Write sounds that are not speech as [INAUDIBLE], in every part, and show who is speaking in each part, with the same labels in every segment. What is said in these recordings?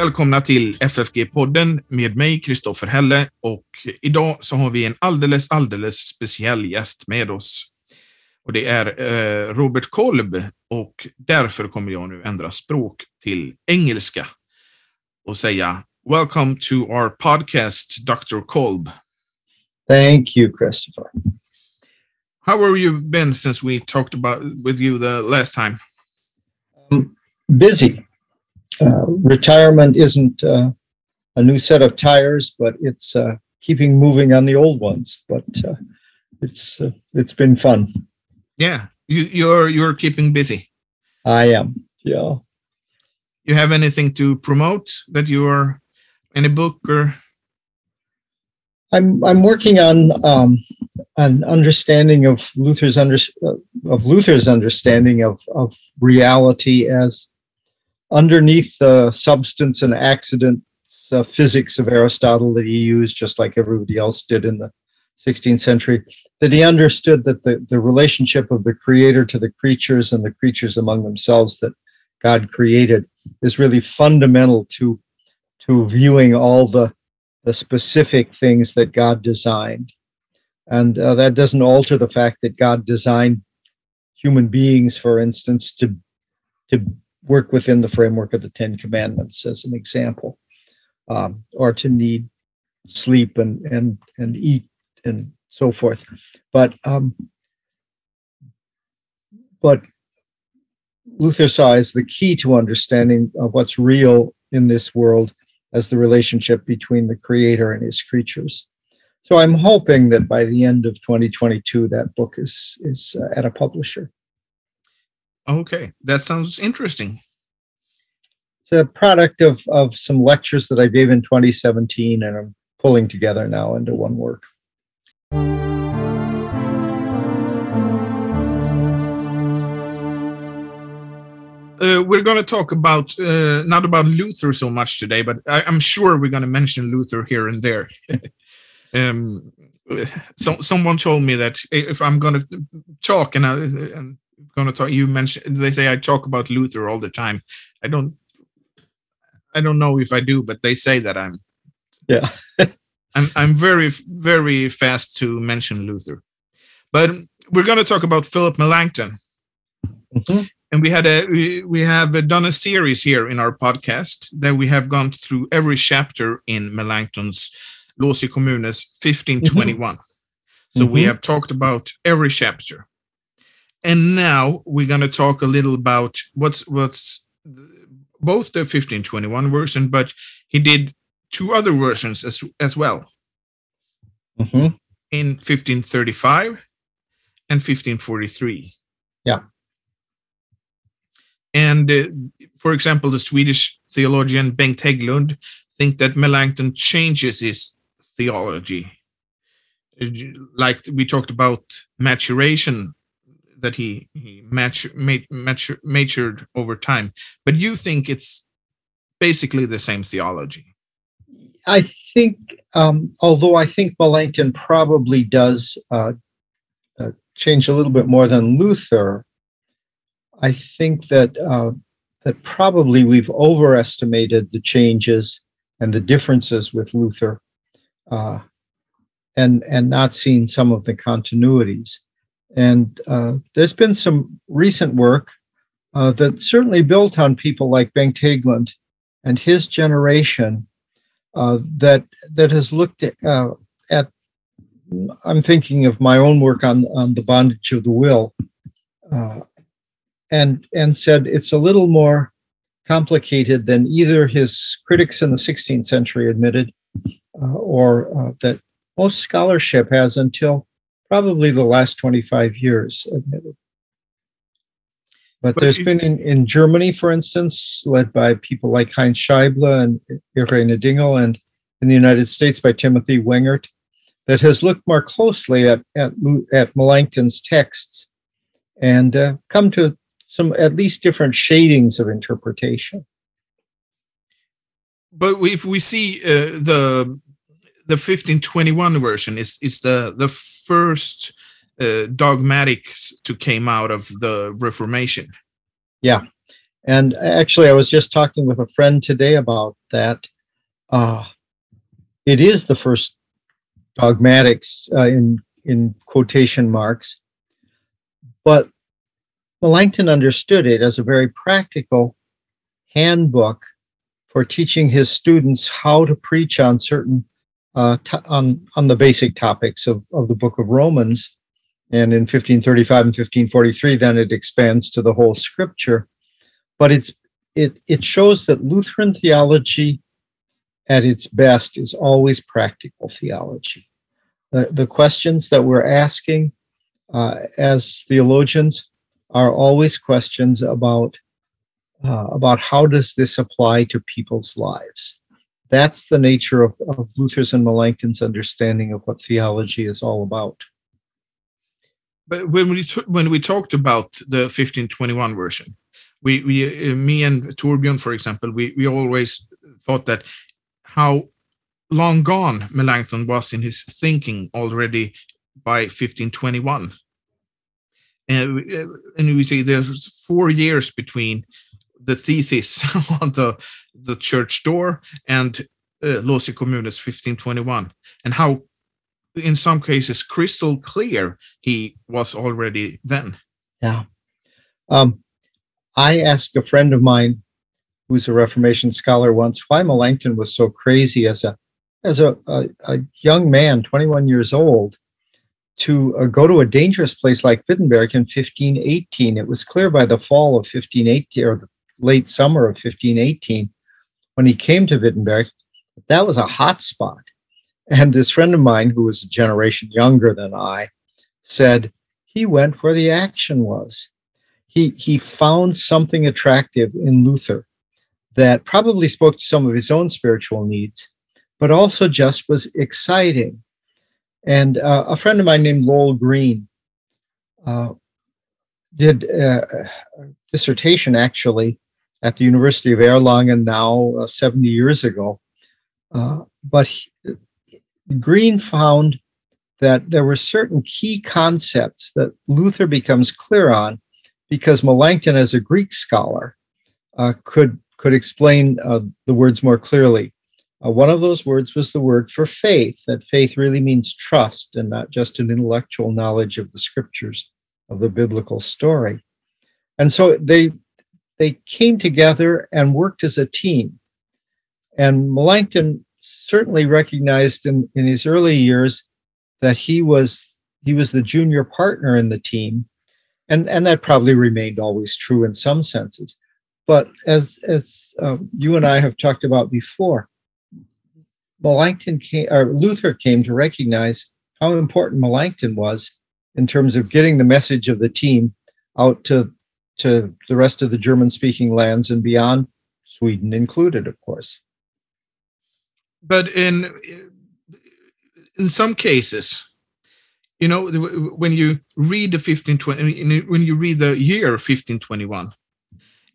Speaker 1: Välkomna till FFG-podden med mig, Kristoffer Helle, och idag så har vi en alldeles, alldeles speciell gäst med oss. Och det är eh, Robert Kolb och därför kommer jag nu ändra språk till engelska och säga Welcome to our podcast, Dr. Kolb.
Speaker 2: Thank you, Christopher.
Speaker 1: How have you been since we talked about with you the last time?
Speaker 2: Um, busy. Uh, retirement isn't uh, a new set of tires, but it's uh, keeping moving on the old ones. But uh, it's uh, it's been fun.
Speaker 1: Yeah, you, you're you're keeping busy.
Speaker 2: I am. Yeah.
Speaker 1: You have anything to promote that you are in a book or?
Speaker 2: I'm I'm working on um, an understanding of Luther's under, of Luther's understanding of of reality as underneath the substance and accident uh, physics of Aristotle that he used, just like everybody else did in the 16th century, that he understood that the, the relationship of the creator to the creatures and the creatures among themselves that God created is really fundamental to, to viewing all the, the specific things that God designed. And uh, that doesn't alter the fact that God designed human beings, for instance, to, to work within the framework of the Ten Commandments, as an example, um, or to need sleep and and and eat and so forth. But um, but Luther saw as the key to understanding what's real in this world as the relationship between the creator and his creatures. So I'm hoping that by the end of 2022, that book is is uh, at a publisher.
Speaker 1: Okay, that sounds interesting.
Speaker 2: It's a product of of some lectures that I gave in 2017, and I'm pulling together now into one work.
Speaker 1: Uh, we're going to talk about uh, not about Luther so much today, but I, am sure we're going to mention Luther here and there. [LAUGHS] um, so, someone told me that if I'm going to talk and, I, and going to talk, you mentioned they say I talk about Luther all the time. I don't, I don't know if I do, but they say that I'm.
Speaker 2: Yeah. [LAUGHS]
Speaker 1: I'm I'm very very fast to mention Luther, but we're going to talk about Philip Melanchthon. Mm-hmm and we had a we, we have done a series here in our podcast that we have gone through every chapter in Melanchthon's Loci Communes 1521. Mm-hmm. So mm-hmm. we have talked about every chapter. And now we're going to talk a little about what's what's both the 1521 version, but he did two other versions as as well.
Speaker 2: Mm-hmm.
Speaker 1: In 1535 and 1543.
Speaker 2: Yeah.
Speaker 1: And uh, for example, the Swedish theologian Bengt Hägglund think that Melanchthon changes his theology. Like we talked about maturation, that he, he matur, matur, matured over time. But you think it's basically the same theology?
Speaker 2: I think, um, although I think Melanchthon probably does uh, uh, change a little bit more than Luther, I think that uh, that probably we've overestimated the changes and the differences with Luther, uh, and and not seen some of the continuities. And uh, there's been some recent work uh, that certainly built on people like Bengt Hägglund and his generation uh, that that has looked at, uh, at. I'm thinking of my own work on on the bondage of the will and and said it's a little more complicated than either his critics in the 16th century admitted uh, or uh, that most scholarship has until probably the last 25 years admitted. But, but there's you, been in, in Germany, for instance, led by people like Heinz Scheible and Irene Dingel, and in the United States by Timothy Wengert, that has looked more closely at, at, at Melanchthon's texts and uh, come to some at least different shadings of interpretation.
Speaker 1: But if we see uh, the the 1521 version is is the the first uh, dogmatics to came out of the Reformation.
Speaker 2: Yeah, And actually, I was just talking with a friend today about that. Uh, it is the first dogmatics uh, in in quotation marks, but Melanchthon understood it as a very practical handbook for teaching his students how to preach on certain uh, t- on on the basic topics of of the Book of Romans. And in 1535 and 1543, then it expands to the whole Scripture. But it's it it shows that Lutheran theology, at its best, is always practical theology. The the questions that we're asking uh, as theologians are always questions about uh, about how does this apply to people's lives. That's the nature of, of Luther's and Melanchthon's understanding of what theology is all about.
Speaker 1: But when we t- when we talked about the 1521 version, we we uh, me and Torbjörn, for example, we we always thought that how long gone Melanchthon was in his thinking already by 1521. And, uh, and we see there's four years between the thesis [LAUGHS] on the the church door and uh, Loci Communes 1521, and how in some cases crystal clear he was already then.
Speaker 2: Yeah. Um, I asked a friend of mine who's a Reformation scholar once why Melanchthon was so crazy as a as a, a, a young man, 21 years old, to uh, go to a dangerous place like Wittenberg in 1518. It was clear by the fall of 1518 or late summer of 1518 when he came to Wittenberg that was a hot spot. And this friend of mine, who was a generation younger than I, said he went where the action was. He, he found something attractive in Luther that probably spoke to some of his own spiritual needs, but also just was exciting. And uh, a friend of mine named Lowell Green uh, did uh, a dissertation actually at the University of Erlangen now uh, 70 years ago uh, but he, Green found that there were certain key concepts that Luther becomes clear on because Melanchthon, as a Greek scholar, uh, could could explain uh, the words more clearly. Uh, one of those words was the word for faith. That faith really means trust and not just an intellectual knowledge of the scriptures of the biblical story. And so they they came together and worked as a team. And Melanchthon certainly recognized in, in his early years that he was he was the junior partner in the team. And, and that probably remained always true in some senses. But as as um, you and I have talked about before, Melanchthon came, or Luther came to recognize how important Melanchthon was in terms of getting the message of the team out to to the rest of the German speaking lands and beyond, Sweden included, of course.
Speaker 1: But in in some cases you know when you read the 1520 when you read the year 1521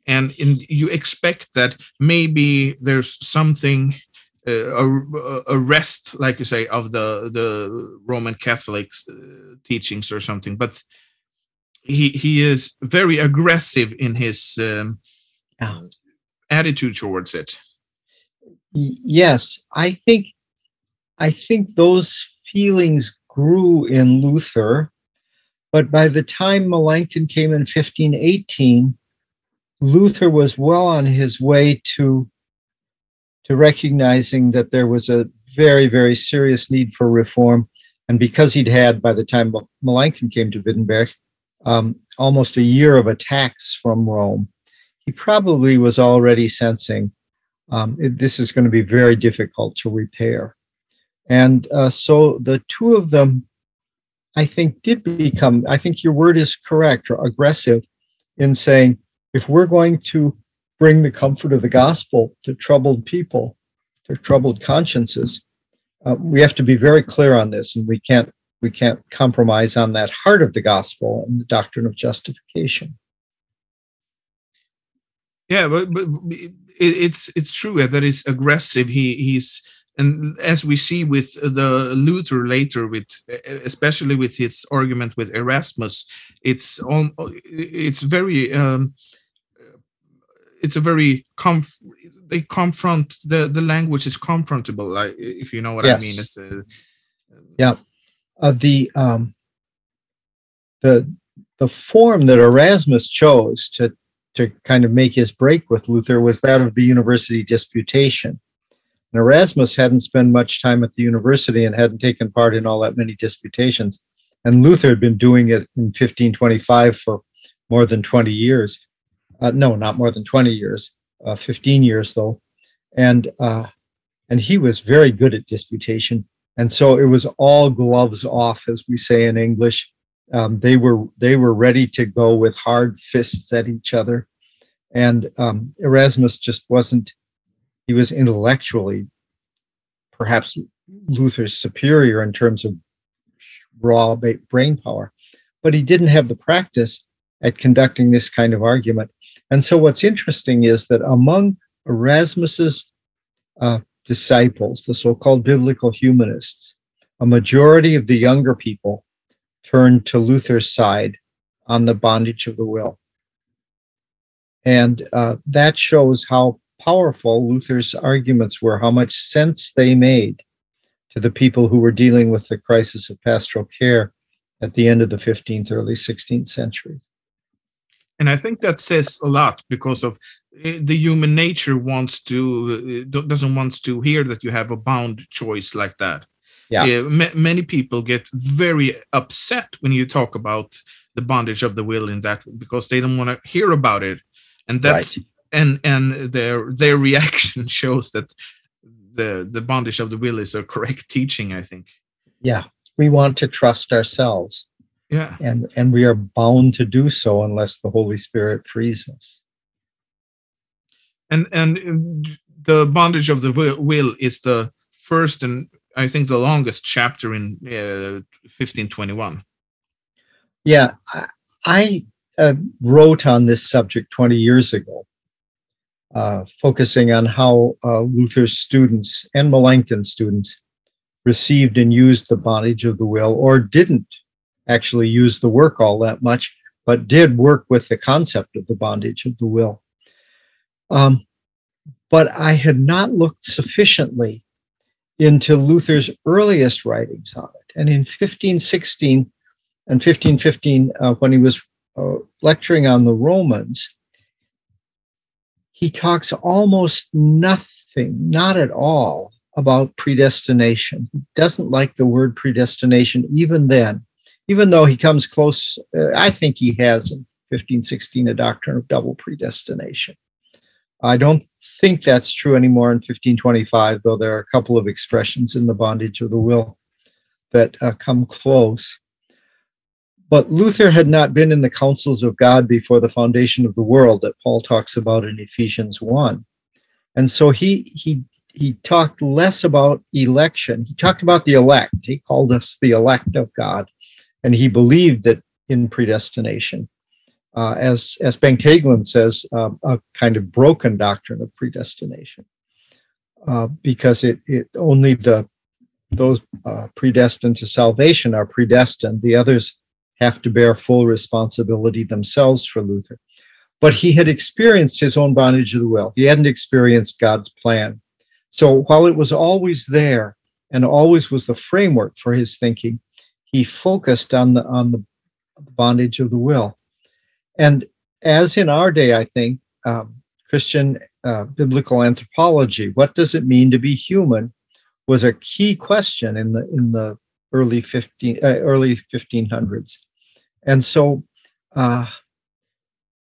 Speaker 1: and in, you expect that maybe there's something uh, a, a rest like you say of the the roman catholics uh, teachings or something but he he is very aggressive in his um, yeah. attitude towards it
Speaker 2: yes, I think I think those feelings grew in Luther, but by the time Melanchthon came in 1518, Luther was well on his way to to recognizing that there was a very very serious need for reform, and because he'd had by the time Melanchthon came to Wittenberg um, almost a year of attacks from Rome, he probably was already sensing um, it, this is going to be very difficult to repair. And uh, so the two of them, I think, did become, I think your word is correct, or aggressive in saying, if we're going to bring the comfort of the gospel to troubled people, to troubled consciences, uh, we have to be very clear on this, and we can't we can't compromise on that heart of the gospel and the doctrine of justification.
Speaker 1: Yeah, but, but it's it's true that it's aggressive. He he's and as we see with the Luther later, with especially with his argument with Erasmus, it's on it's very um, it's a very conf they confront the the language is confrontable if you know what yes. i mean it's a,
Speaker 2: yeah uh, the um the the form that erasmus chose to to kind of make his break with luther was that of the university disputation and erasmus hadn't spent much time at the university and hadn't taken part in all that many disputations and luther had been doing it in 1525 for more than 20 years uh, no, not more than 20 years, uh, 15 years though. And, uh, and he was very good at disputation. And so it was all gloves off, as we say in English. Um, they were they were ready to go with hard fists at each other, and um, Erasmus just wasn't. He was intellectually, perhaps Luther's superior in terms of raw brain power, but he didn't have the practice at conducting this kind of argument. And so, what's interesting is that among Erasmus's uh, disciples, the so called biblical humanists, a majority of the younger people turned to Luther's side on the bondage of the will. And uh, that shows how powerful Luther's arguments were, how much sense they made to the people who were dealing with the crisis of pastoral care at the end of the 15th, early 16th centuries
Speaker 1: and i think that says a lot because of the human nature wants to eh, doesn't want to hear that you have a bound choice like that yeah, yeah many people get very upset when you talk about the bondage of the will in that because they don't want to hear about it and that's right. and and their their [LAUGHS] reaction shows that the the bondage of the will is a correct [LAUGHS] teaching i think
Speaker 2: yeah we want to trust ourselves
Speaker 1: yeah.
Speaker 2: And and we are bound to do so unless the Holy Spirit frees us.
Speaker 1: And and the bondage of the will is the first and I think the longest chapter in uh, 1521.
Speaker 2: Yeah, I, uh, wrote on this subject 20 years ago, uh, focusing on how uh, Luther's students and Melanchthon students received and used the bondage of the will or didn't actually use the work all that much, but did work with the concept of the bondage of the will. Um, but I had not looked sufficiently into Luther's earliest writings on it. And in 1516 and 1515, uh, when he was uh, lecturing on the Romans, he talks almost nothing, not at all, about predestination. He doesn't like the word predestination even then even though he comes close, uh, I think he has in 1516 a doctrine of double predestination. I don't think that's true anymore in 1525, though there are a couple of expressions in the bondage of the will that uh, come close. But Luther had not been in the councils of God before the foundation of the world that Paul talks about in Ephesians 1. And so he he he talked less about election. He talked about the elect. He called us the elect of God and he believed that in predestination. Uh, as as Bengt Hägglund says, uh, a kind of broken doctrine of predestination, uh, because it it only the those uh, predestined to salvation are predestined. The others have to bear full responsibility themselves for Luther. But he had experienced his own bondage of the will. He hadn't experienced God's plan. So while it was always there and always was the framework for his thinking, he focused on the on the bondage of the will. And as in our day, I think um, Christian uh, biblical anthropology, what does it mean to be human, was a key question in the in the early 15 uh, early 1500s. And so uh,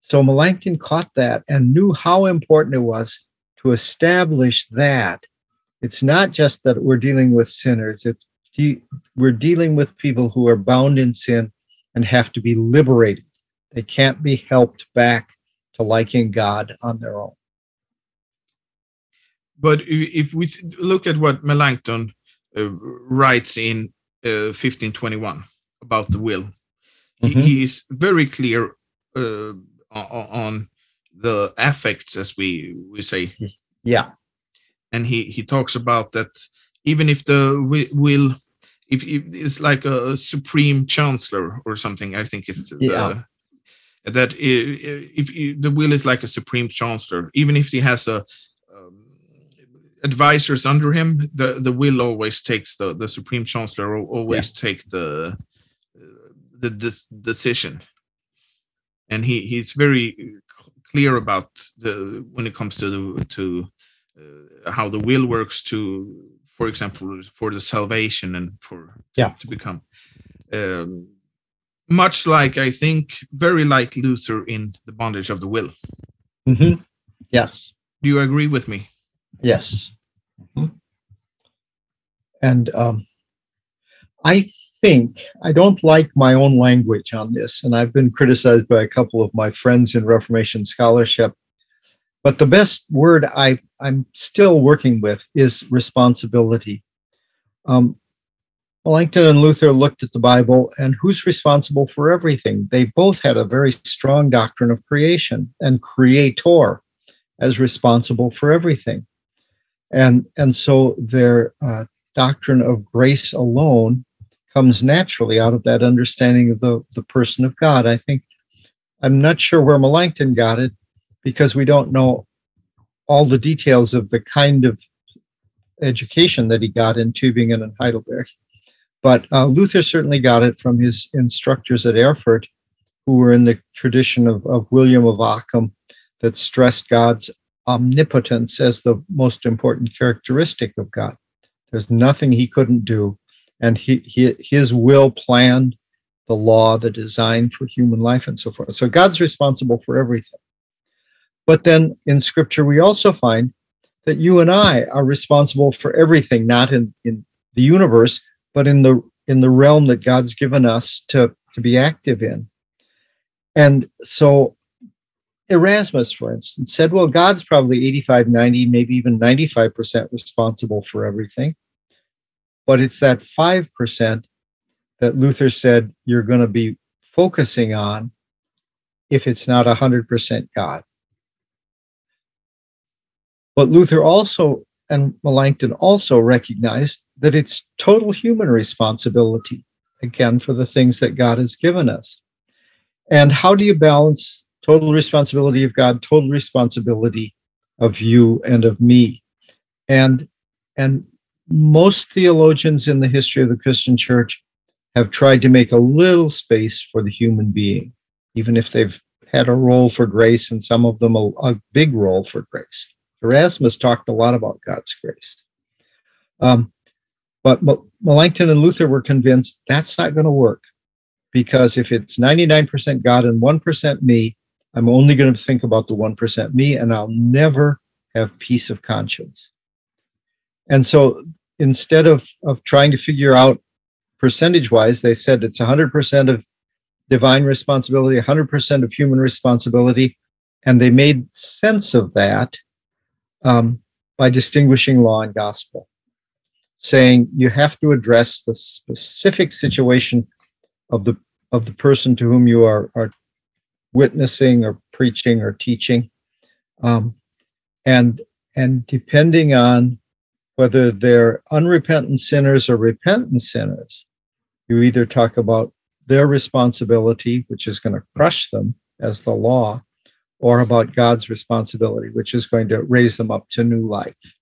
Speaker 2: so Melanchthon caught that and knew how important it was to establish that it's not just that we're dealing with sinners, it's de- we're dealing with people who are bound in sin and have to be liberated. They can't be helped back to liking God on their own.
Speaker 1: But if we look at what Melanchthon uh, writes in uh, 1521 about the will, mm-hmm. he, is very clear uh, on the affects, as we, we say.
Speaker 2: Yeah.
Speaker 1: And he, he talks about that even if the will if, if it's like a supreme chancellor or something i think it's
Speaker 2: yeah.
Speaker 1: That i- i- if the will is like a supreme chancellor, even if he has a um, advisors under him, the the will always takes the the supreme chancellor al- always take the uh, the, the decision, and he he's very clear about the when it comes to the to uh, how the will works to, for example, for the salvation and for to,
Speaker 2: Yeah.
Speaker 1: to become. Um, much like I think, very like Luther in the bondage of the will.
Speaker 2: Mhm. Yes.
Speaker 1: Do you agree with me?
Speaker 2: Yes. Mhm. And um, I think I don't like my own language on this, and I've been criticized by a couple of my friends in Reformation scholarship. But the best word I, I'm still working with is responsibility. Um, Melanchthon and Luther looked at the Bible and who's responsible for everything? They both had a very strong doctrine of creation and creator as responsible for everything and and so their uh, doctrine of grace alone comes naturally out of that understanding of the the person of God. I think I'm not sure where Melanchthon got it because we don't know all the details of the kind of education that he got in Tübingen and Heidelberg. But uh, Luther certainly got it from his instructors at Erfurt, who were in the tradition of, of William of Ockham that stressed God's omnipotence as the most important characteristic of God. There's nothing he couldn't do. And he, he, his will planned the law, the design for human life, and so forth. So God's responsible for everything. But then in scripture, we also find that you and I are responsible for everything, not in, in the universe, but in the in the realm that God's given us to, to be active in. And so Erasmus, for instance, said, well, God's probably 85, 90, maybe even 95% responsible for everything. But it's that 5% that Luther said you're going to be focusing on if it's not 100% God. But Luther also and Melanchthon also recognized that it's total human responsibility, again, for the things that God has given us. And how do you balance total responsibility of God, total responsibility of you and of me? And and most theologians in the history of the Christian church have tried to make a little space for the human being, even if they've had a role for grace and some of them a, a big role for grace. Erasmus talked a lot about God's grace. Um, but Melanchthon and Luther were convinced that's not going to work because if it's 99% God and 1% me, I'm only going to think about the 1% me and I'll never have peace of conscience. And so instead of, of trying to figure out percentage wise, they said it's 100% of divine responsibility, 100% of human responsibility. And they made sense of that um, by distinguishing law and gospel, saying you have to address the specific situation of the of the person to whom you are, are witnessing or preaching or teaching, um, and and depending on whether they're unrepentant sinners or repentant sinners, you either talk about their responsibility, which is going to crush them as the law, or about God's responsibility, which is going to raise them up to new life.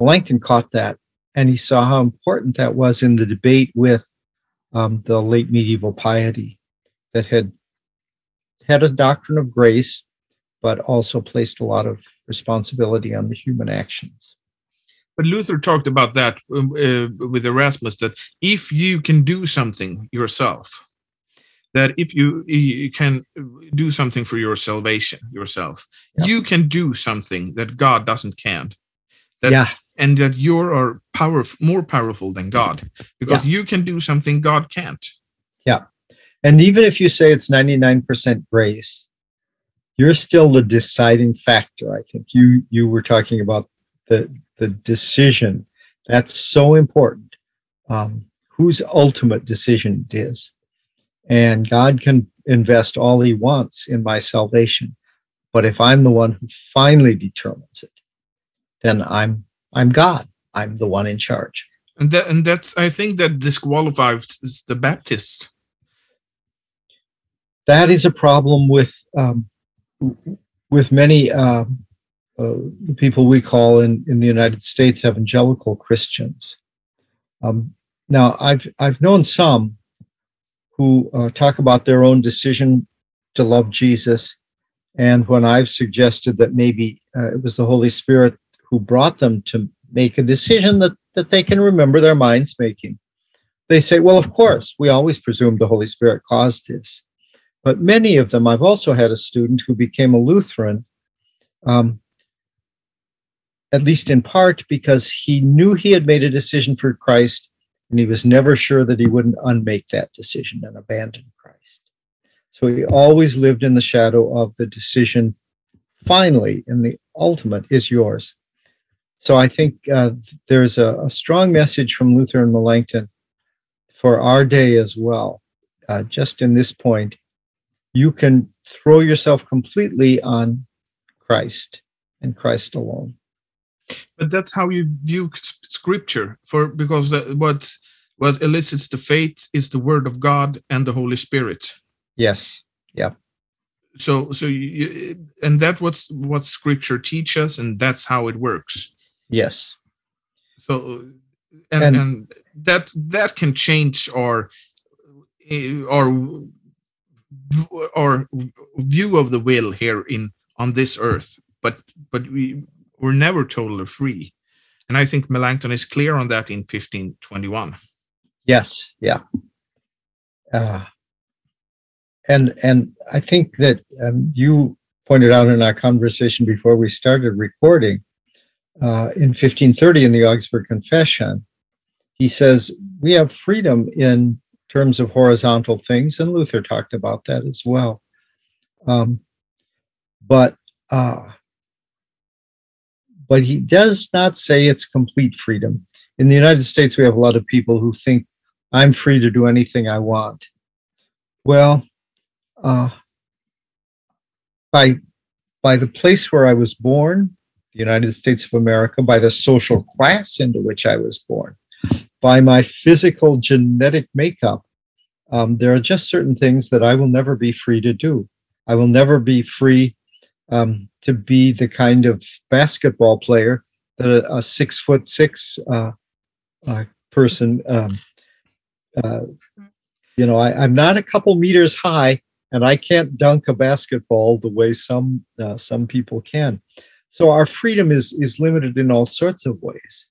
Speaker 2: Melanchthon caught that, and he saw how important that was in the debate with um, the late medieval piety that had had a doctrine of grace, but also placed a lot of responsibility on the human actions.
Speaker 1: But Luther talked about that um, uh, with Erasmus that if you can do something yourself, that if you, you can do something for your salvation yourself,
Speaker 2: Yeah.
Speaker 1: you can do something that God doesn't can. That,
Speaker 2: Yeah.
Speaker 1: And that you are powerful, more powerful than God, because you can do something God can't. Yeah.
Speaker 2: And even if you say it's 99% grace, you're still the deciding factor. I think you you were talking about the the decision. That's so important. Um, whose ultimate decision it is. And God can invest all he wants in my salvation. But if I'm the one who finally determines it, then I'm I'm God. I'm the one in charge.
Speaker 1: And that and that's I think that disqualifies the Baptists.
Speaker 2: that is a problem with um, with many uh, uh, people we call in, in the United States evangelical Christians. Um, now, I've I've known some who uh, talk about their own decision to love Jesus, and when I've suggested that maybe uh, it was the Holy Spirit who brought them to make a decision that that they can remember their minds making, they say, "Well, of course, we always presume the Holy Spirit caused this." But many of them, I've also had a student who became a Lutheran, um, at least in part because he knew he had made a decision for Christ and he was never sure that he wouldn't unmake that decision and abandon Christ. So he always lived in the shadow of the decision, finally, and the ultimate is yours. So I think uh, there's a, a, strong message from Luther and Melanchthon for our day as well, uh, just in this point you can throw yourself completely on Christ and Christ alone.
Speaker 1: But that's how you view Scripture, for because the, what what elicits the faith is the Word of God and the Holy Spirit.
Speaker 2: Yes. Yeah.
Speaker 1: So so you, and that what's what Scripture teaches, and that's how it works.
Speaker 2: Yes.
Speaker 1: So and, and, and that that can change our eh, our our view of the will here in on this earth but but we we're never totally free. And i think melanchthon is clear on that in 1521
Speaker 2: yes yeah. Uh, and and i think that um, you pointed out in our conversation before we started recording uh, in 1530 in the augsburg confession he says we have freedom in terms of horizontal things, and Luther talked about that as well. Um, but uh, but he does not say it's complete freedom. In the United States, we have a lot of people who think I'm free to do anything I want. Well, uh, by by the place where I was born, the United States of America, by the social class into which I was born, by my physical genetic makeup, um, there are just certain things that I will never be free to do. I will never be free um, to be the kind of basketball player that a, a six foot six uh, uh, person, um, uh, you know, I, am not a couple meters high and I can't dunk a basketball the way some uh, some people can. So our freedom is is limited in all sorts of ways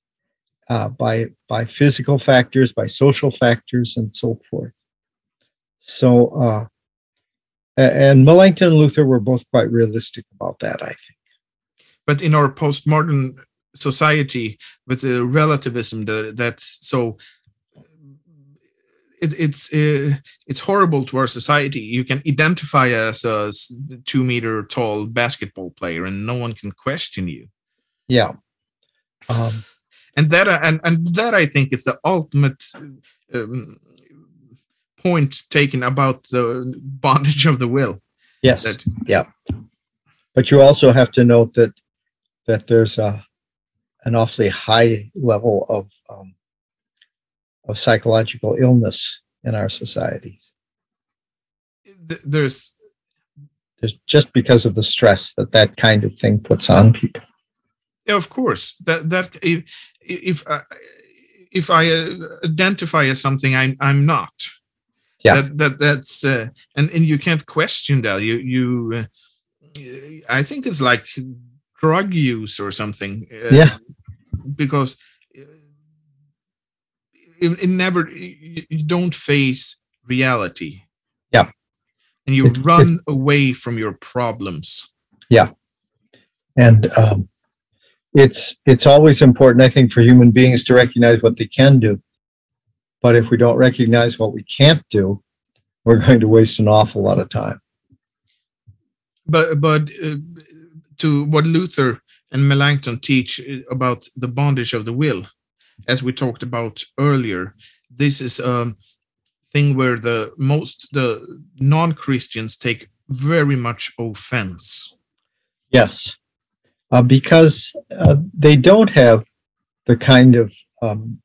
Speaker 2: uh, by by physical factors, by social factors, and so forth. So, uh, and Melanchthon and Luther were both quite realistic about that, I think.
Speaker 1: But in our postmodern society, with the relativism that, that's so it, it's uh, it's horrible to our society. You can identify as a two meter tall basketball player, and no one can question you.
Speaker 2: Yeah, [SIGHS] um,
Speaker 1: and that and and that I think is the ultimate um, point taken about the bondage of the will.
Speaker 2: Yes. That, yeah. But you also have to note that that there's a an awfully high level of um, of psychological illness in our societies.
Speaker 1: There's
Speaker 2: there's just because of the stress that that kind of thing puts on people.
Speaker 1: Yeah, of course. That that if if I, if I uh, identify as something I'm I'm not,
Speaker 2: yeah.
Speaker 1: That, that that's uh, and and you can't question that. You you uh, i think it's like drug use or something
Speaker 2: uh, yeah.
Speaker 1: because uh, it, it never you, you, don't face reality.
Speaker 2: Yeah.
Speaker 1: And you it, run it, away from your problems.
Speaker 2: Yeah. And um, it's it's always important i think for human beings to recognize what they can do but if we don't recognize what we can't do, we're going to waste an awful lot of time.
Speaker 1: But but uh, to what Luther and Melanchthon teach about the bondage of the will, as we talked about earlier, this is a thing where the most the non-Christians take very much offense.
Speaker 2: Yes, uh, because uh, they don't have the kind of um,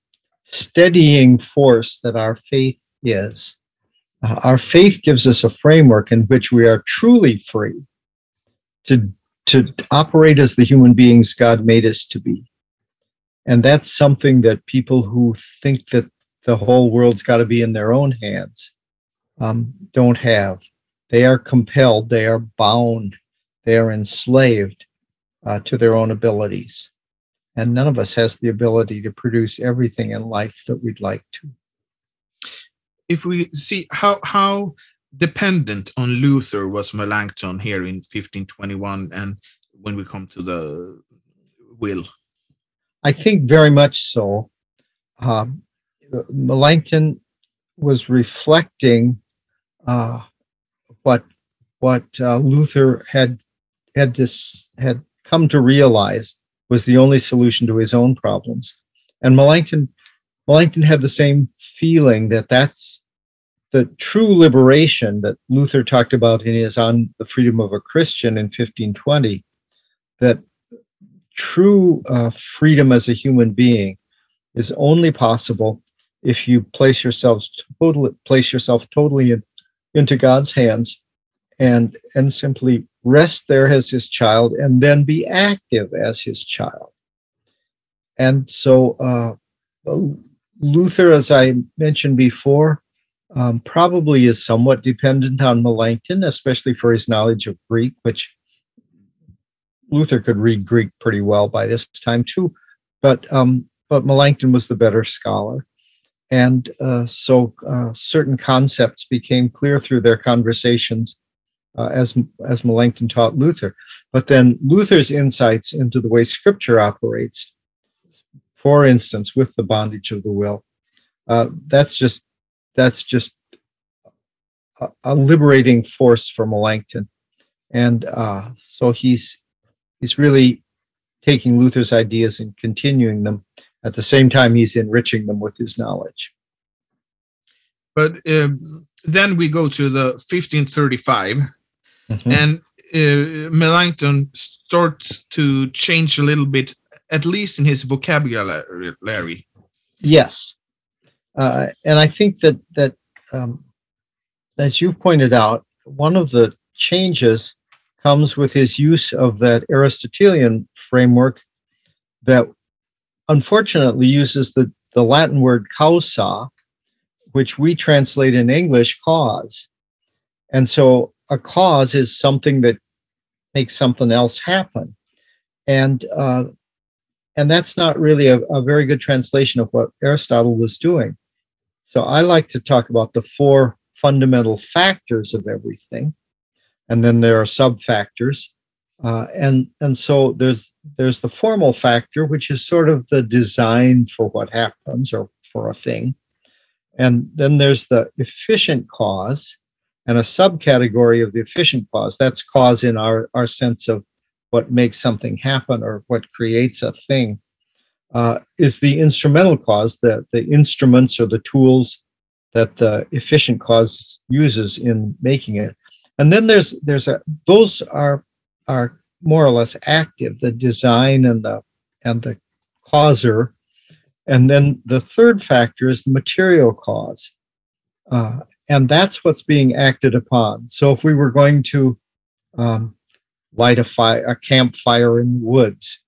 Speaker 2: steadying force that our faith is. Uh, our faith gives us a framework in which we are truly free to, to operate as the human beings God made us to be. And that's something that people who think that the whole world's got to be in their own hands um, don't have. They are compelled, they are bound, they are enslaved uh, to their own abilities. And none of us has the ability to produce everything in life that we'd like to.
Speaker 1: If we see how, how dependent on Luther was Melanchthon here in 1521 and when we come to the will?
Speaker 2: I think very much so. Um, Melanchthon was reflecting uh, what what uh, Luther had had this had come to realize was the only solution to his own problems, and Melanchthon Melanchthon had the same feeling that that's the true liberation that Luther talked about in his On the Freedom of a Christian in 1520. That true uh, freedom as a human being is only possible if you place yourselves totally place yourself totally in, into God's hands and and simply rest there as his child and then be active as his child. And so uh, Luther, as I mentioned before, um, probably is somewhat dependent on Melanchthon, especially for his knowledge of Greek, which Luther could read Greek pretty well by this time too. But um, but Melanchthon was the better scholar. And uh, so uh, certain concepts became clear through their conversations uh, as, as Melanchthon taught Luther. But then Luther's insights into the way scripture operates, for instance, with the bondage of the will, uh, that's just that's just a, a, liberating force for Melanchthon. And uh, so he's he's really taking Luther's ideas and continuing them at the same time, he's enriching them with his knowledge.
Speaker 1: But um, then we go to the 1535, mm-hmm. and uh, Melanchthon starts to change a little bit, at least in his vocabulary. Larry.
Speaker 2: Yes, uh, and I think that that um, as you've pointed out, one of the changes comes with his use of that Aristotelian framework that unfortunately uses the, the Latin word causa, which we translate in English cause. And so a cause is something that makes something else happen. And uh, and that's not really a, a very good translation of what Aristotle was doing. So I like to talk about the four fundamental factors of everything. And then there are sub factors. Uh, and and so there's there's the formal factor, which is sort of the design for what happens or for a thing, and then there's the efficient cause, and a subcategory of the efficient cause. That's cause in our our sense of what makes something happen or what creates a thing. Uh, is the instrumental cause, the the instruments or the tools that the efficient cause uses in making it. And then there's there's a those are are more or less active the design and the and the causer and then the third factor is the material cause uh, and that's what's being acted upon so if we were going to um, light a fire a campfire in the woods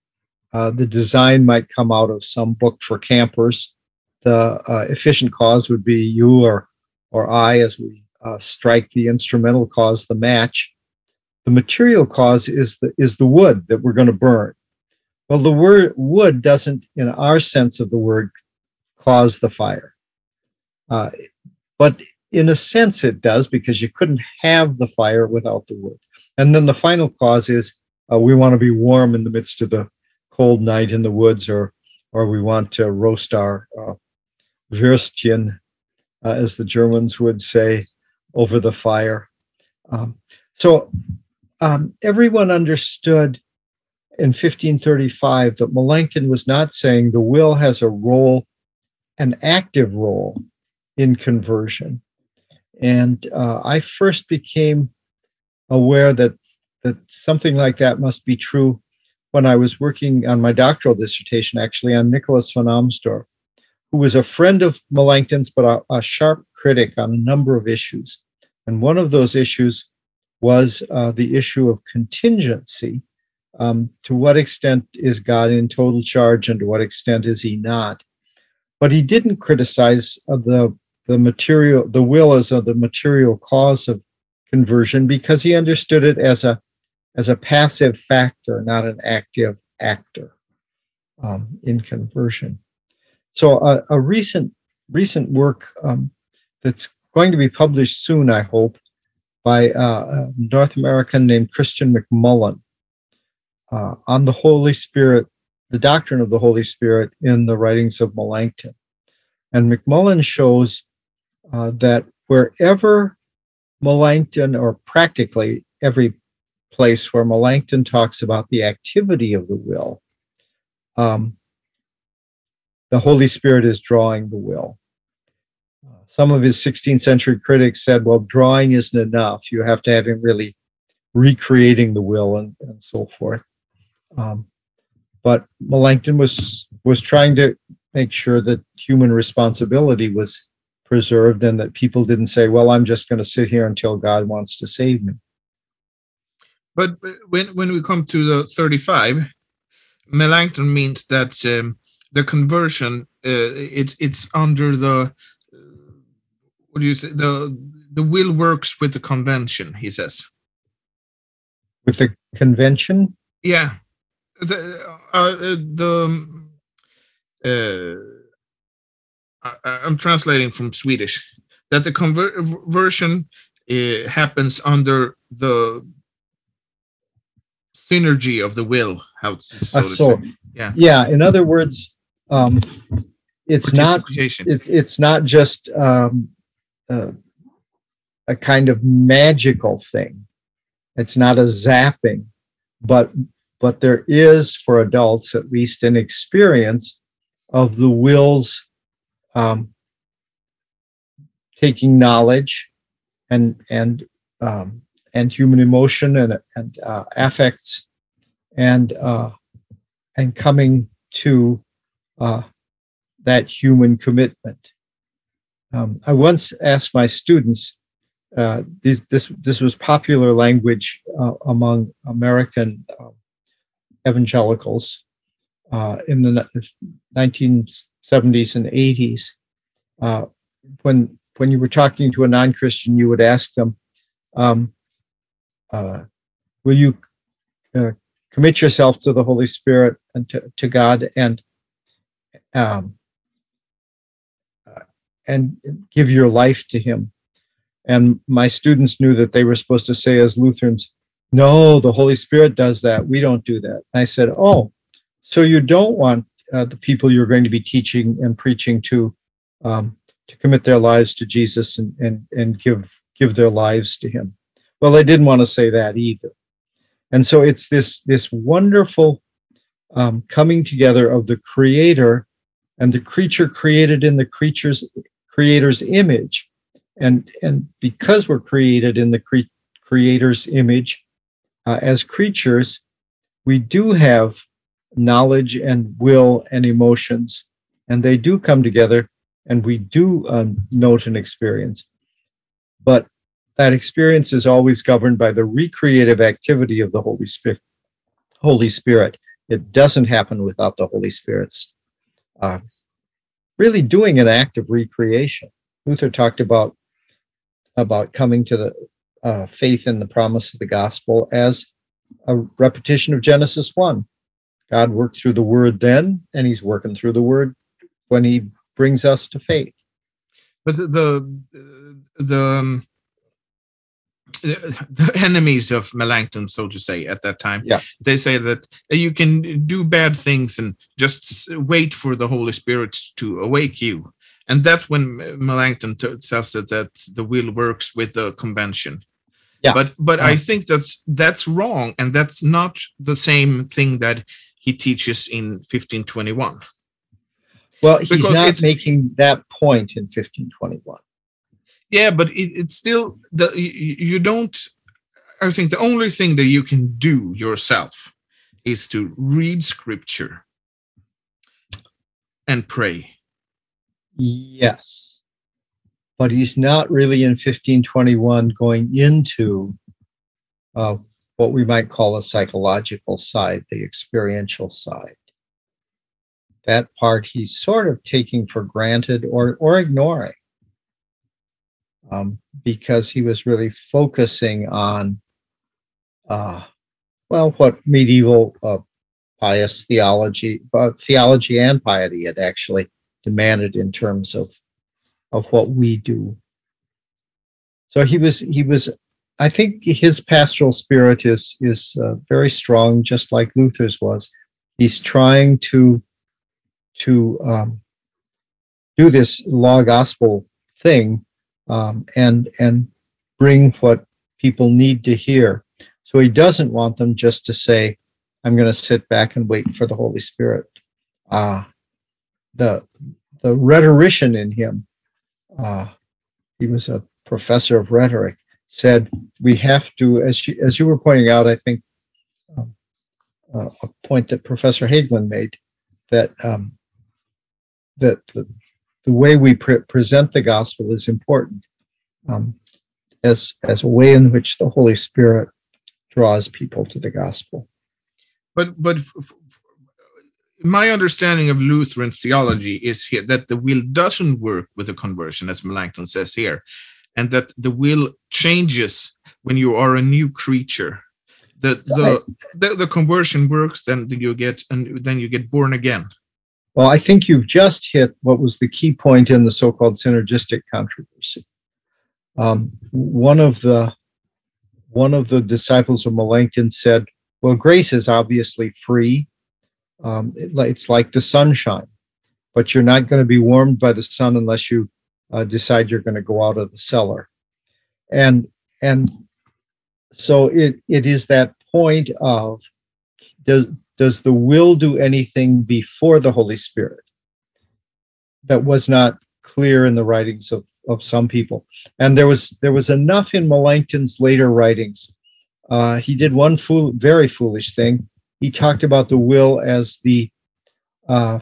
Speaker 2: uh, the design might come out of some book for campers the uh, efficient cause would be you or or i as we uh, strike the instrumental cause the match the material cause is the is the wood that we're going to burn. Well, the word wood doesn't, in our sense of the word, cause the fire. Uh, but in a sense, it does because you couldn't have the fire without the wood. And then the final cause is uh, we want to be warm in the midst of the cold night in the woods, or or we want to roast our uh, Würstchen, uh, as the Germans would say, over the fire. Um, so um, everyone understood in 1535 that Melanchthon was not saying the will has a role, an active role in conversion. And uh, I first became aware that that something like that must be true when I was working on my doctoral dissertation, actually on Nicholas von Amsdorf, who was a friend of Melanchthon's, but a, a sharp critic on a number of issues. And one of those issues was uh, the issue of contingency. Um, to what extent is God in total charge and to what extent is he not? But he didn't criticize uh, the, the material, the will as a, the material cause of conversion because he understood it as a, as a passive factor, not an active actor um, in conversion. So a, a recent recent work um, that's going to be published soon, I hope, by uh, a North American named Christian McMullen uh, on the Holy Spirit, the doctrine of the Holy Spirit in the writings of Melanchthon. And McMullen shows uh, that wherever Melanchthon, or practically every place where Melanchthon talks about the activity of the will, um, the Holy Spirit is drawing the will. Some of his 16th century critics said, well, drawing isn't enough. You have to have him really recreating the will and, and so forth. Um, but Melanchthon was was trying to make sure that human responsibility was preserved and that people didn't say, well, I'm just going to sit here until God wants to save me.
Speaker 1: But when, when we come to the 35, Melanchthon means that um, the conversion uh, it's it's under the what do you say the the will works with the convention he says.
Speaker 2: With the convention?
Speaker 1: Yeah. The uh, the uh, I, am translating from swedish that the conversion uh, happens under the synergy of the will how so,
Speaker 2: so yeah. Yeah in other words um, it's not it's it's not just um, uh, a kind of magical thing. It's not a zapping, but but there is for adults at least an experience of the will's um, taking knowledge and and um, and human emotion and and uh, affects and uh, and coming to uh, that human commitment. Um, I once asked my students, uh, this, this, was popular language uh, among American uh, evangelicals uh, in the 1970s and 80s. Uh, when, when you were talking to a non Christian, you would ask them, um, Will you commit yourself to the Holy Spirit and to, to God and um, uh, and give your life to him. And my students knew that they were supposed to say, as Lutherans, no, the Holy Spirit does that. We don't do that. And I said, oh, so you don't want uh, the people you're going to be teaching and preaching to um, to commit their lives to Jesus and, and, and give give their lives to him. Well, I didn't want to say that either. And so it's this this wonderful um, coming together of the creator and the creature created in the creature's creator's image and and because we're created in the cre- creator's image uh, as creatures we do have knowledge and will and emotions and they do come together and we do um, note and experience but that experience is always governed by the recreative activity of the holy spirit holy spirit it doesn't happen without the Holy Spirit's uh, really doing an act of recreation. Luther talked about about coming to the uh, faith in the promise of the gospel as a repetition of Genesis one. God worked through the Word then, and He's working through the Word when He brings us to faith.
Speaker 1: But the the, the um, the enemies of Melanchthon, so to say, at that time.
Speaker 2: Yeah.
Speaker 1: They say that you can do bad things and just wait for the Holy Spirit to awake you. And that's when Melanchthon says that, that the will works with the convention.
Speaker 2: Yeah.
Speaker 1: But but I think that's that's wrong, and that's not the same thing that he teaches in 1521.
Speaker 2: Well, he's because not making that point in 1521
Speaker 1: yeah but it, it's still the you, don't i think the only thing that you can do yourself is to read scripture and pray
Speaker 2: Yes. But he's not really in 1521 going into uh, what we might call a psychological side, the experiential side. That part he's sort of taking for granted or, or ignoring um, because he was really focusing on, uh, well, what medieval uh, pious theology, uh, theology and piety had actually demanded in terms of of what we do. So he was he was I think his pastoral spirit is is uh, very strong, just like Luther's was. He's trying to to um, do this law gospel thing um, and and bring what people need to hear. So he doesn't want them just to say, "I'm going to sit back and wait for the Holy Spirit." Uh, the the rhetorician in him, uh, he was a professor of rhetoric, said we have to, as you, as you were pointing out, I think um, uh, a point that Professor Hägglund made, that um, that the, the way we pre- present the gospel is important um, as as a way in which the Holy Spirit draws people to the gospel.
Speaker 1: But but f- f- my understanding of Lutheran theology is here that the will doesn't work with a conversion, as Melanchthon says here, and that the will changes when you are a new creature. The the, the, the conversion works, then you get and then you get born again.
Speaker 2: Well, I think you've just hit what was the key point in the so-called synergistic controversy. Um, one of the one of the disciples of Melanchthon said, "Well, grace is obviously free, um, it, it's like the sunshine, but you're not going to be warmed by the sun unless you uh, decide you're going to go out of the cellar. And and so it it is that point of does does the will do anything before the Holy Spirit? That was not clear in the writings of, of some people. And there was there was enough in Melanchthon's later writings. Uh, he did one fool, very foolish thing he talked about the will as the uh,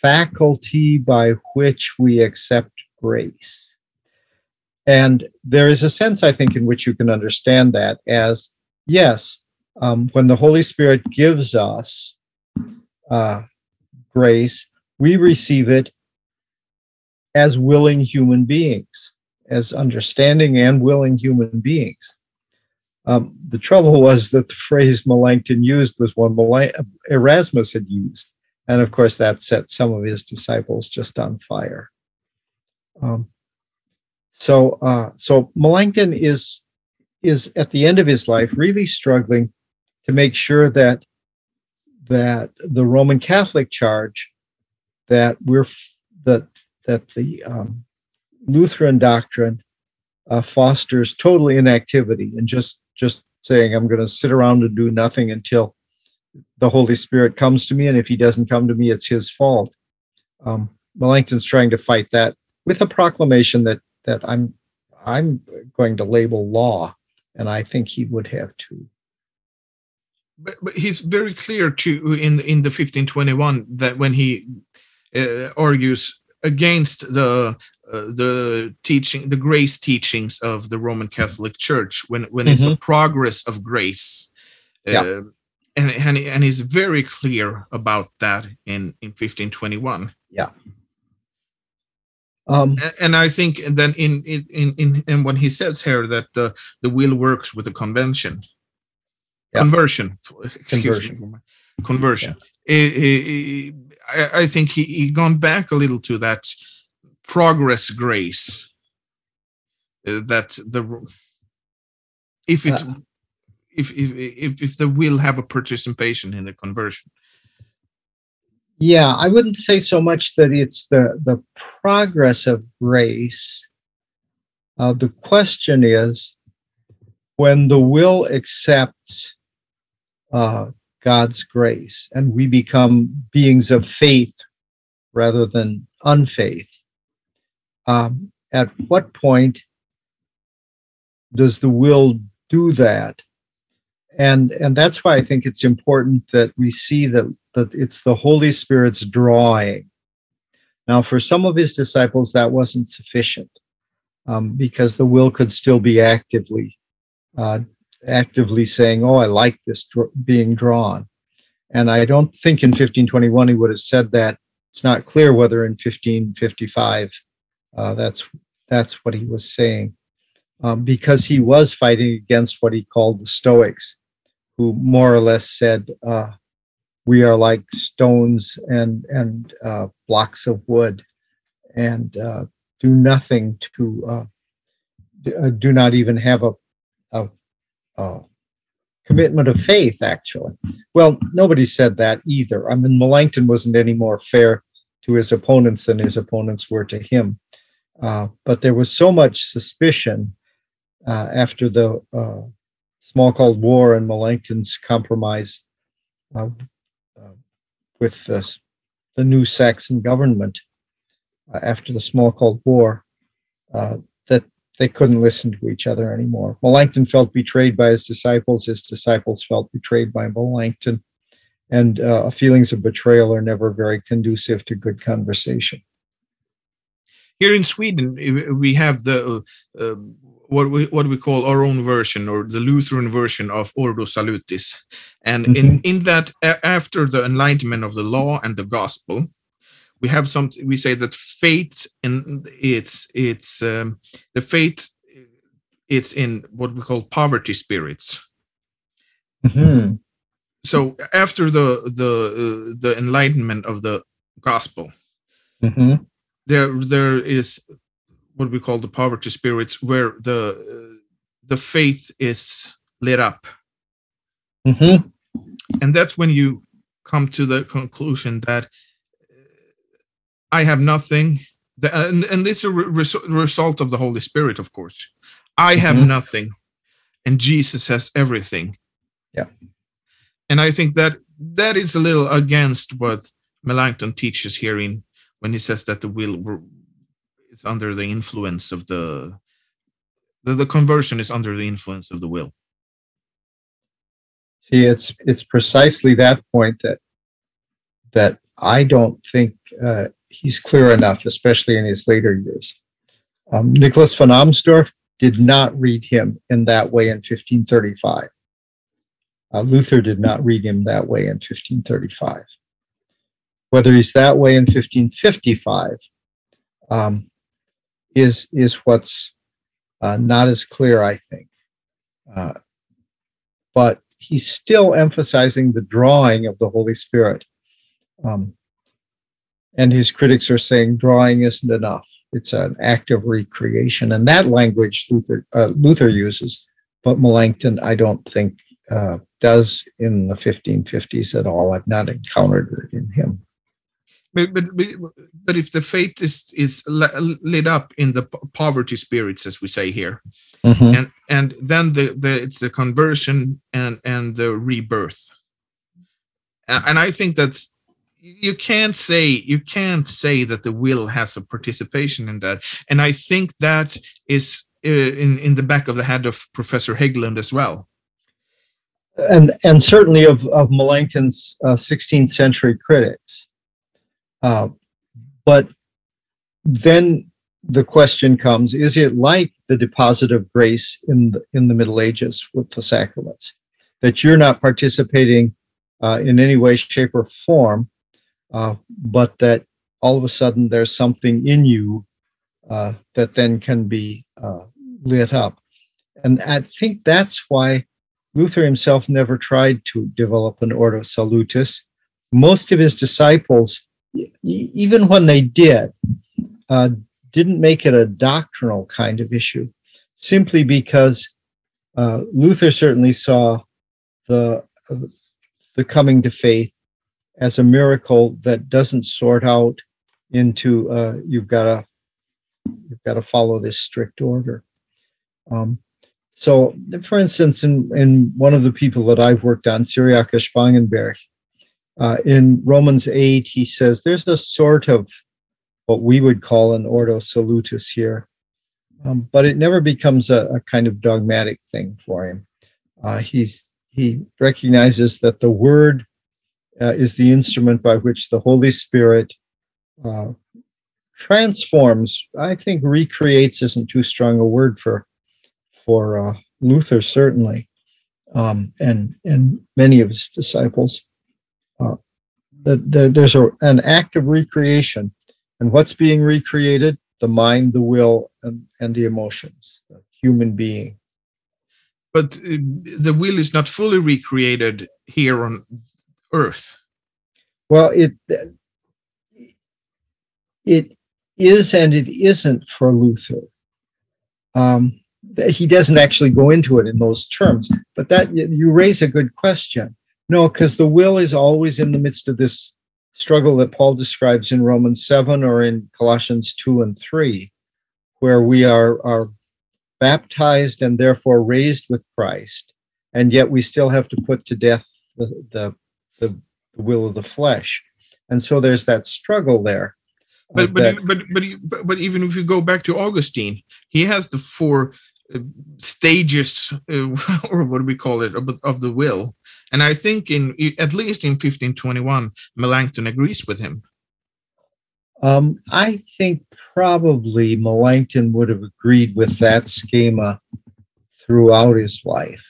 Speaker 2: faculty by which we accept grace. And there is a sense, I think, in which you can understand that as yes, um, when the Holy Spirit gives us uh, grace, we receive it as willing human beings, as understanding and willing human beings. Um, the trouble was that the phrase Melanchthon used was one Erasmus had used. And of course, that set some of his disciples just on fire. Um, so, uh, so Melanchthon is is at the end of his life really struggling to make sure that that the Roman Catholic charge that we're that that the um, Lutheran doctrine uh, fosters total inactivity and just just saying I'm going to sit around and do nothing until the Holy Spirit comes to me, and if He doesn't come to me, it's His fault. Um, Melanchthon's trying to fight that with a proclamation that that I'm I'm going to label law, and I think he would have to.
Speaker 1: But, but he's very clear to in in the 1521 that when he uh, argues against the uh, the teaching the grace teachings of the roman catholic church when when mm-hmm. it's a mm-hmm. progress of grace uh, yeah. and, and and he's very clear about that in in 1521
Speaker 2: yeah
Speaker 1: um, and, and I think then in in in in and when he says here that the the will works with the convention, yeah. conversion, excuse conversion. me, conversion. Yeah. I, I think he he gone back a little to that progress grace uh, that the if it's uh, if, if if if the will have a participation in the conversion
Speaker 2: yeah i wouldn't say so much that it's the the progress of grace uh, the question is when the will accepts uh, god's grace and we become beings of faith rather than unfaith um, at what point does the will do that? And and that's why I think it's important that we see that that it's the Holy Spirit's drawing, Now, for some of his disciples, that wasn't sufficient um, because the will could still be actively uh, actively saying, "Oh, I like this dr- being drawn." And I don't think in 1521 he would have said that. It's not clear whether in 1555 uh, that's that's what he was saying, um, because he was fighting against what he called the Stoics, who more or less said, uh, "We are like stones and and uh, blocks of wood, and uh, do nothing to uh, uh, do not even have a, a, a commitment of faith, actually. Well, nobody said that either. I mean, Melanchthon wasn't any more fair to his opponents than his opponents were to him. Uh, but there was so much suspicion after the uh, Smalcald War and Melanchthon's compromise uh, uh, with the, the new Saxon government uh, after the Smalcald War that they couldn't listen to each other anymore. Melanchthon felt betrayed by his disciples. His disciples felt betrayed by Melanchthon. And feelings of betrayal are never very conducive to good conversation.
Speaker 1: Here in Sweden, we have the uh, what we what we call our own version or the Lutheran version of Ordo Salutis, and mm-hmm. in in that after the enlightenment of the law and the gospel, we have some we say that faith and it's it's um, the faith it's in what we call poverty spirits. Mm-hmm. So after the the uh, the enlightenment of the gospel. Mm-hmm there there is what we call the poverty spirits where the uh, the faith is lit up mm-hmm. and that's when you come to the conclusion that uh, i have nothing the, and, and this is a re- result of the holy spirit of course i have mm-hmm. nothing and jesus has everything
Speaker 2: yeah
Speaker 1: and i think that that is a little against what melanchthon teaches here in when he says that the will is under the influence of the, the the conversion is under the influence of the will.
Speaker 2: See it's it's precisely that point that that i don't think uh, he's clear enough especially in his later years. Um, nicholas von amsdorf did not read him in that way in 1535 uh, luther did not read him that way in 1535 whether he's that way in 1555 um, is is what's uh, not as clear, I think. Uh, but he's still emphasizing the drawing of the Holy Spirit. Um, and his critics are saying drawing isn't enough. It's an act of recreation. And that language Luther, uh, Luther uses, but Melanchthon, I don't think, uh, does in the 1550s at all. I've not encountered it in him
Speaker 1: but, but but if the faith is is lit up in the poverty spirits as we say here mm-hmm. and and then the, the it's the conversion and and the rebirth. And i think that's you can't say you can't say that the will has a participation in that. And i think that is uh, in in the back of the head of professor Hägglund as well.
Speaker 2: And and certainly of of melanchthon's uh, 16th century critics uh, but then the question comes is it like the deposit of grace in the, in the Middle Ages with the sacraments? That you're not participating uh, in any way, shape, or form, uh, but that all of a sudden there's something in you uh, that then can be uh, lit up. And I think that's why Luther himself never tried to develop an Ordo Salutis. Most of his disciples even when they did, uh, didn't make it a doctrinal kind of issue, simply because uh, Luther certainly saw the uh, the coming to faith as a miracle that doesn't sort out into uh, you've got to you've got to follow this strict order. Um, so, for instance, in, in one of the people that I've worked on, Cyriacus Spangenberg, uh, in Romans 8, he says there's a sort of what we would call an ordo salutis here, um, but it never becomes a, a, kind of dogmatic thing for him. Uh, he's he recognizes that the word uh, is the instrument by which the Holy Spirit uh, transforms. I think recreates isn't too strong a word for for uh, Luther certainly, um, and and many of his disciples. The, the, there's a, an act of recreation, and what's being recreated? The mind, the will, and, and the emotions. The human being.
Speaker 1: But uh, the will is not fully recreated here on Earth.
Speaker 2: Well, it it is and it isn't for Luther. Um, he doesn't actually go into it in those terms, but that you raise a good question. No, because the will is always in the midst of this struggle that Paul describes in Romans 7 or in Colossians 2 and 3, where we are, are baptized and therefore raised with Christ, and yet we still have to put to death the, the, the, will of the flesh. And so there's that struggle there.
Speaker 1: But but, but but but but even if you go back to Augustine, he has the four uh, stages, uh, [LAUGHS] or what do we call it, of, of, the will. And I think in at least in 1521, Melanchthon agrees with him.
Speaker 2: Um, I think probably Melanchthon would have agreed with that schema throughout his life,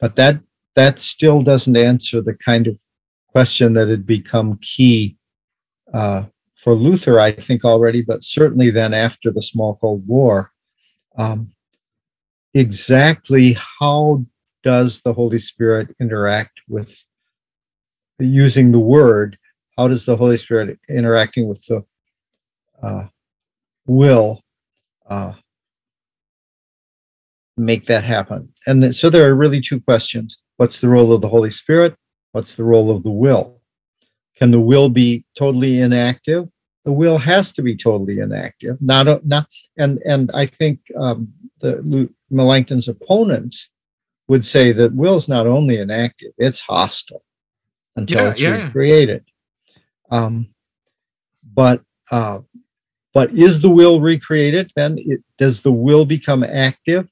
Speaker 2: but that that still doesn't answer the kind of question that had become key uh, for Luther, I think already, but certainly then after the Smalcald War. Um, exactly how does the Holy Spirit interact with using the word? How does the Holy Spirit interacting with the uh, will uh, make that happen? And th- so there are really two questions. What's the role of the Holy Spirit? What's the role of the will? Can the will be totally inactive? The will has to be totally inactive. Not, not, and and I think um, the Melanchthon's opponents would say that will's not only inactive; it's hostile until yeah, it's yeah. recreated. Um, but uh, but is the will recreated? Then it, does the will become active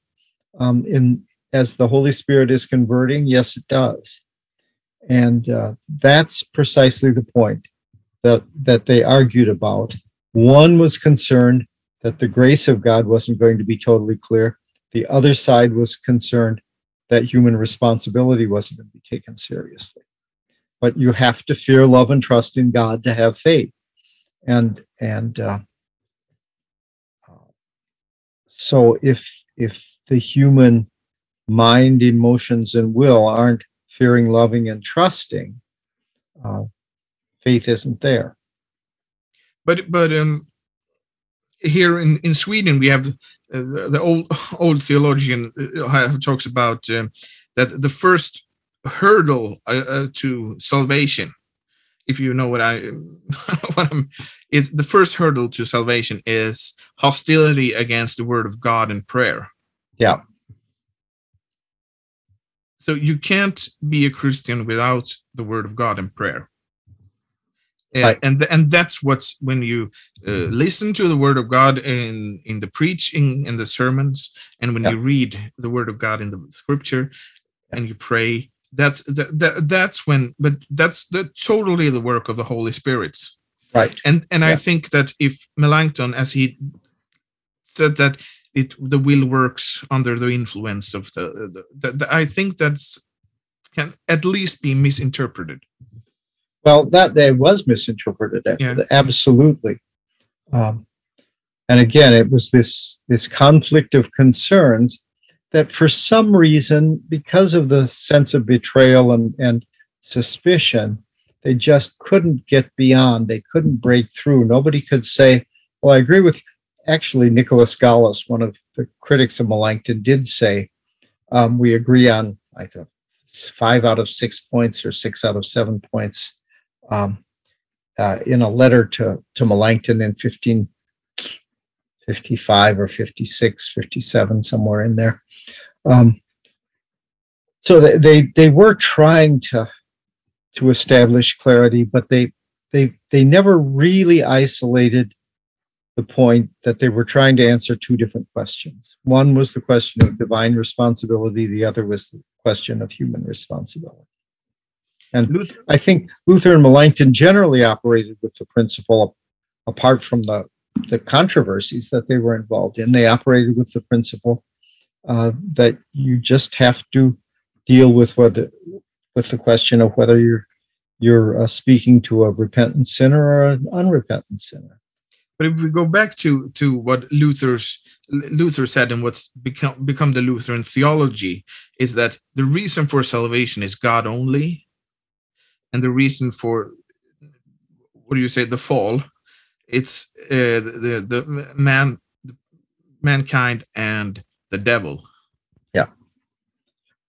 Speaker 2: um, in as the Holy Spirit is converting? Yes, it does. And uh, that's precisely the point that, that they argued about. One was concerned that the grace of God wasn't going to be totally clear. The other side was concerned that human responsibility wasn't going to be taken seriously. But you have to fear, love, and trust in God to have faith. And and uh, so if if the human mind, emotions, and will aren't fearing, loving, and trusting, uh, faith isn't there.
Speaker 1: But but um, here in, in Sweden we have uh, the, the, old [LAUGHS] old theologian uh, talks about uh, that the first hurdle uh, uh, to salvation, if you know what I [LAUGHS] what I'm, is the first hurdle to salvation is hostility against the word of God and prayer.
Speaker 2: Yeah.
Speaker 1: So you can't be a Christian without the word of God and prayer. Right. And and that's what's when you uh, listen to the word of God in in the preaching in the sermons, and when yeah. you read the word of God in the scripture, yeah. and you pray. That's that, that that's when, but that's the totally the work of the Holy Spirit.
Speaker 2: Right.
Speaker 1: And and yeah. I think that if Melanchthon, as he said that it the will works under the influence of the, the, the, the I think that's can at least be misinterpreted.
Speaker 2: Well, that day was misinterpreted. Yeah. Absolutely. Um, and again, it was this this conflict of concerns that, for some reason, because of the sense of betrayal and, and suspicion, they just couldn't get beyond. They couldn't break through. Nobody could say, "Well, I agree with." actually, Nicholas Gallus, one of the critics of Melanchthon, did say um, we agree on, I think, five out of six points or six out of seven points um, uh, in a letter to, to Melanchthon in 1555 or 56, 57, somewhere in there. Um, so they, they, they were trying to to establish clarity, but they they they never really isolated the point that they were trying to answer two different questions. One was the question of divine responsibility, the other was the question of human responsibility. And Luther. I think Luther and Melanchthon generally operated with the principle, apart from the the controversies that they were involved in. They operated with the principle uh, that you just have to deal with whether with the question of whether you're you're uh, speaking to a repentant sinner or an unrepentant sinner.
Speaker 1: But if we go back to to what Luther's Luther said and what's become become the Lutheran theology is that the reason for salvation is God only, and the reason for what do you say the fall, it's uh, the the man, the mankind and the devil.
Speaker 2: Yeah.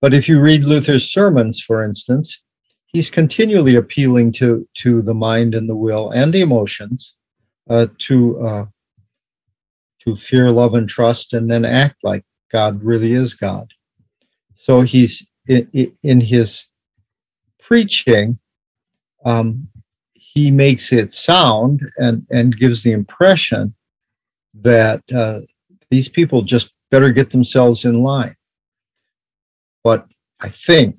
Speaker 2: But if you read Luther's sermons, for instance, he's continually appealing to to the mind and the will and the emotions uh, to uh, to fear, love, and trust, and then act like God really is God. So he's in, in his preaching. Um, he makes it sound and and gives the impression that uh, these people just better get themselves in line. But I think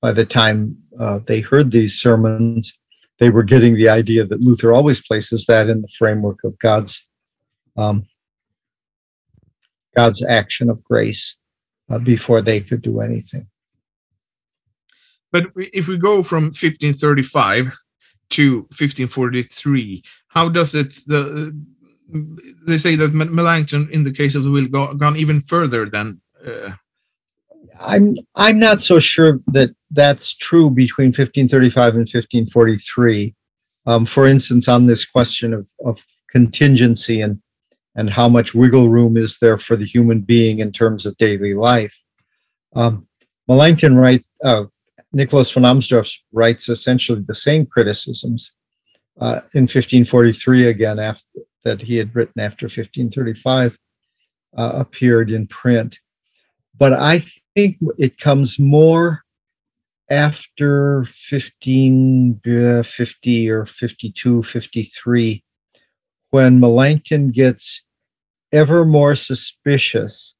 Speaker 2: by the time uh, they heard these sermons, they were getting the idea that Luther always places that in the framework of God's um, God's action of grace uh, before they could do anything.
Speaker 1: But if we go from 1535 to 1543, how does it the they say that Melanchthon, in the case of the will, go, gone even further than. Uh,
Speaker 2: I'm I'm not so sure that that's true between 1535 and 1543. Um, for instance, on this question of, of contingency and and how much wiggle room is there for the human being in terms of daily life. Um, Melanchthon writes, uh, Nicholas von Amsdorf writes essentially the same criticisms uh, in 1543 again after that he had written after 1535 uh, appeared in print. But I think it comes more after 1550 or 52, 53, when Melanchthon gets ever more suspicious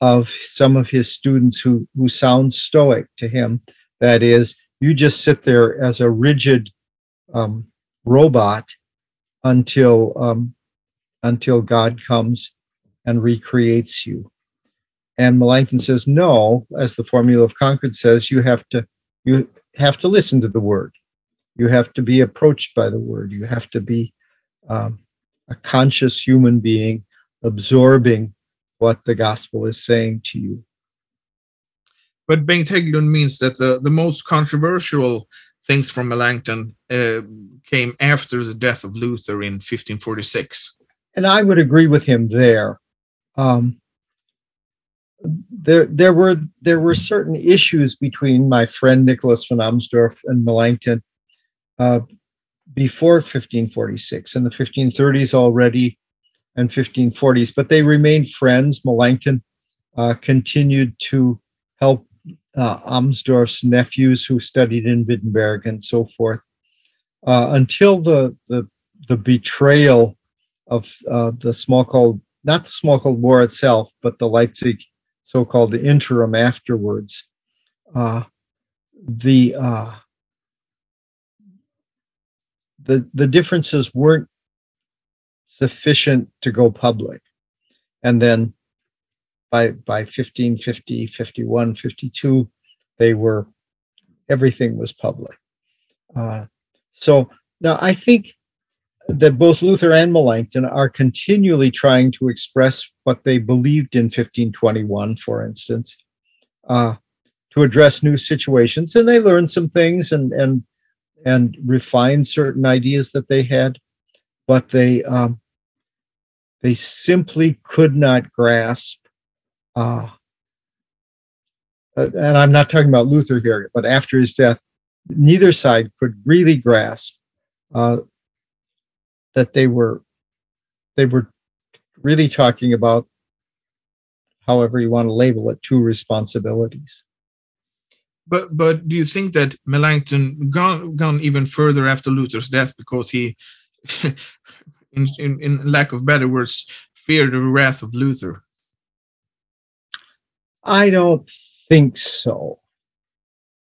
Speaker 2: of some of his students who, who sound stoic to him. That is, you just sit there as a rigid um, robot until um, until God comes and recreates you. And Melanchthon says, no, as the formula of Concord says, you have to you have to listen to the word. You have to be approached by the word. You have to be um, a conscious human being absorbing what the gospel is saying to you.
Speaker 1: But Bengt Hägglund means that the, the most controversial things from Melanchthon uh, came after the death of Luther in 1546.
Speaker 2: And I would agree with him there. Um, there, there were there were certain issues between my friend Nicholas von Amsdorf and Melanchthon uh, before 1546 in the 1530s already and 1540s, but they remained friends. Melanchthon uh, continued to help uh, Amsdorf's nephews who studied in Wittenberg and so forth uh, until the, the, the betrayal of uh, the Smalcald, not the Smalcald War itself, but the Leipzig so-called interim afterwards. Uh, the uh, the the differences weren't sufficient to go public. And then by by 1550, 51, 52, they were everything was public. Uh, so now I think that both Luther and Melanchthon are continually trying to express what they believed in 1521, for instance, uh, to address new situations, and they learned some things and and and refined certain ideas that they had, but they um, they simply could not grasp. Uh, and I'm not talking about Luther here, but after his death, neither side could really grasp uh, that they were they were really talking about however you want to label it two responsibilities.
Speaker 1: But but do you think that melanchthon gone gone even further after luther's death because he [LAUGHS] in, in, in lack of better words feared the wrath of luther
Speaker 2: i don't think so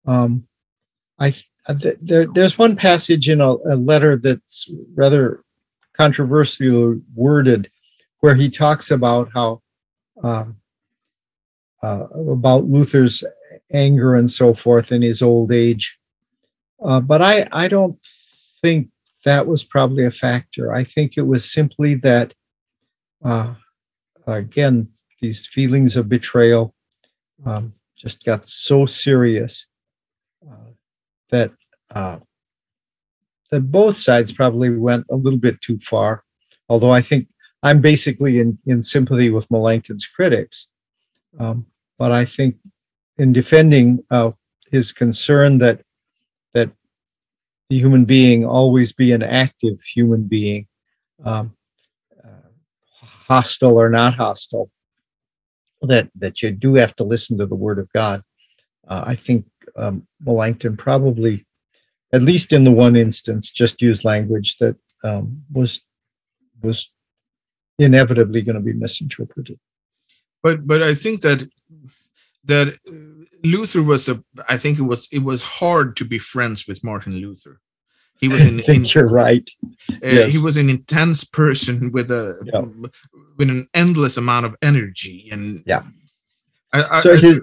Speaker 2: um i there, there's one passage in a, a letter that's rather controversially worded, where he talks about how um, uh, about Luther's anger and so forth in his old age. Uh, but I, I don't think that was probably a factor. I think it was simply that, uh, again, these feelings of betrayal um, just got so serious uh, that uh, that both sides probably went a little bit too far. Although I think I'm basically in, in sympathy with Melanchthon's critics. Um, but I think in defending uh, his concern that that the human being always be an active human being, um, uh, hostile or not hostile, that that you do have to listen to the Word of God. Uh, I think um, Melanchthon probably at least in the one instance, just use language that um, was was inevitably going to be misinterpreted.
Speaker 1: But but I think that that Luther was a. I think it was it was hard to be friends with Martin Luther.
Speaker 2: He was [LAUGHS] an. I think in, you're right.
Speaker 1: Uh, yes. He was an intense person with a yeah. with an endless amount of energy and
Speaker 2: yeah. I, I, so his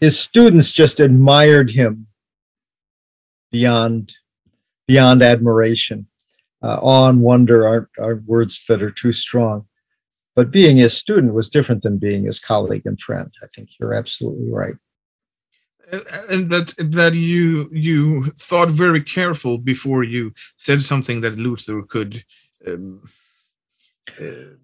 Speaker 2: his students just admired him beyond beyond admiration. Uh, awe and wonder aren't, aren't words that are too strong. But being his student was different than being his colleague and friend. I think you're absolutely right.
Speaker 1: And that that you you thought very careful before you said something that Luther could. Um, uh,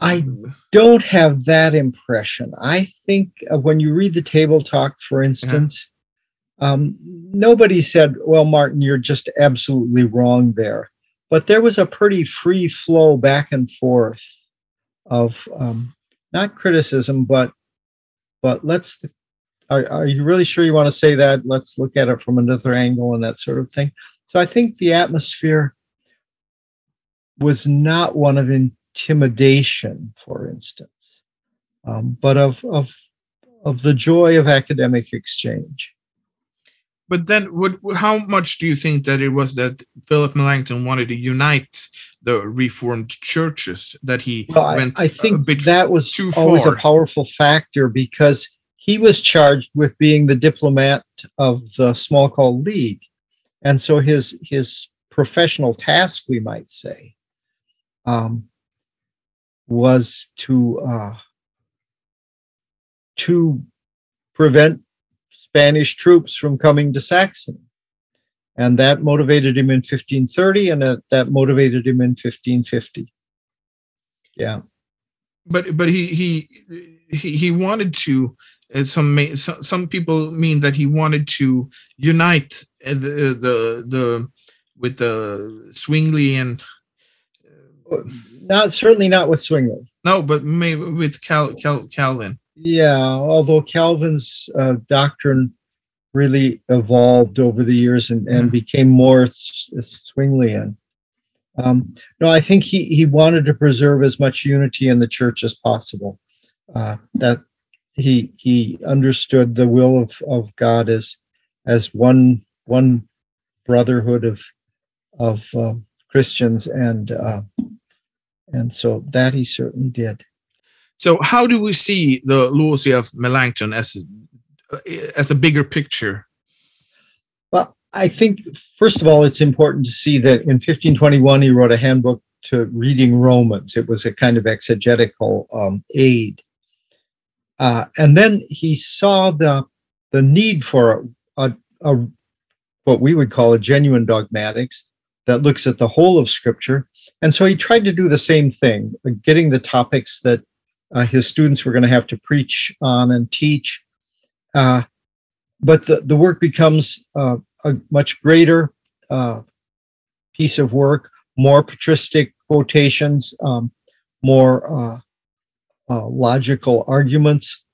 Speaker 2: I um, don't have that impression. I think uh, when you read the table talk, for instance, um, nobody said, well, Martin, you're just absolutely wrong there. But there was a pretty free flow back and forth of um, not criticism, but but let's are, are you really sure you want to say that? Let's look at it from another angle and that sort of thing. So I think the atmosphere was not one of intimidation, for instance, um, but of of of the joy of academic exchange
Speaker 1: but then what how much do you think that it was that philip melanchthon wanted to unite the reformed churches that he
Speaker 2: well, went I, I think that was too always far. a powerful factor because he was charged with being the diplomat of the Smalcald League and so his his professional task we might say um, was to uh, to prevent Spanish troops from coming to Saxony. And that motivated him in 1530 and that, that motivated him in 1550. Yeah.
Speaker 1: But but he he he, he wanted to some some people mean that he wanted to unite the the the with the Zwingli and
Speaker 2: not certainly not with Zwingli.
Speaker 1: No, but maybe with Cal, Cal, Calvin.
Speaker 2: Yeah, although Calvin's uh, doctrine really evolved over the years and, and became more Zwinglian. Um, no, I think he, he wanted to preserve as much unity in the church as possible. Uh, that he he understood the will of, of God as as one one brotherhood of of uh, Christians and uh, and so that he certainly did.
Speaker 1: So, how do we see the Loci of Melanchthon as as a bigger picture?
Speaker 2: Well, I think first of all, it's important to see that in 1521 he wrote a handbook to reading Romans. It was a kind of exegetical um, aid, uh, and then he saw the the need for a, a, a what we would call a genuine dogmatics that looks at the whole of Scripture. And so he tried to do the same thing, getting the topics that uh, his students were going to have to preach on and teach. Uh, but the, the work becomes uh, a much greater uh, piece of work, more patristic quotations, um, more uh, uh, logical arguments,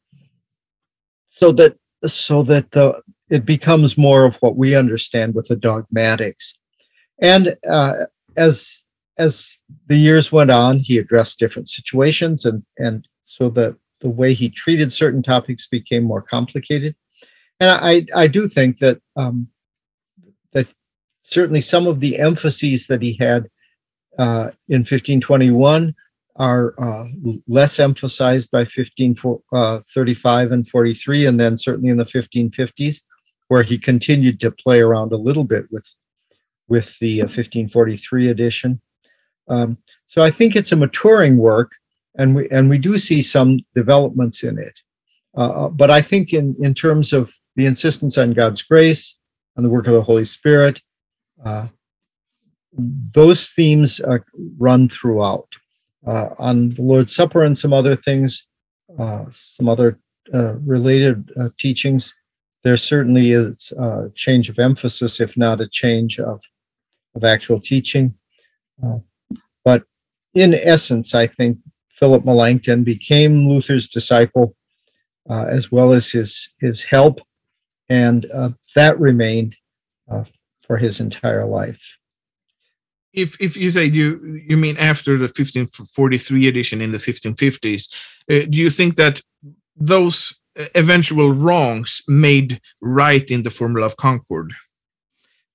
Speaker 2: so that so that the it becomes more of what we understand with the dogmatics. And as as the years went on, he addressed different situations and and so the the way he treated certain topics became more complicated. And I I do think that um, that certainly some of the emphases that he had uh, in 1521 are uh, less emphasized by 1535 uh, and 43, and then certainly in the 1550s, where he continued to play around a little bit with with the 1543 uh, edition. Um, so I think it's a maturing work, and we and we do see some developments in it. Uh, but I think in in terms of the insistence on God's grace, and the work of the Holy Spirit, uh, those themes uh, run throughout. Uh, on the Lord's Supper and some other things, uh, some other uh, related uh, teachings, there certainly is a change of emphasis, if not a change of, of actual teaching. Uh, but in essence, I think Philip Melanchthon became Luther's disciple as well as his, his help, and that remained for his entire life.
Speaker 1: If if you say you you mean after the 1543 edition in the 1550s, uh, do you think that those uh, eventual wrongs made right in the Formula of Concord?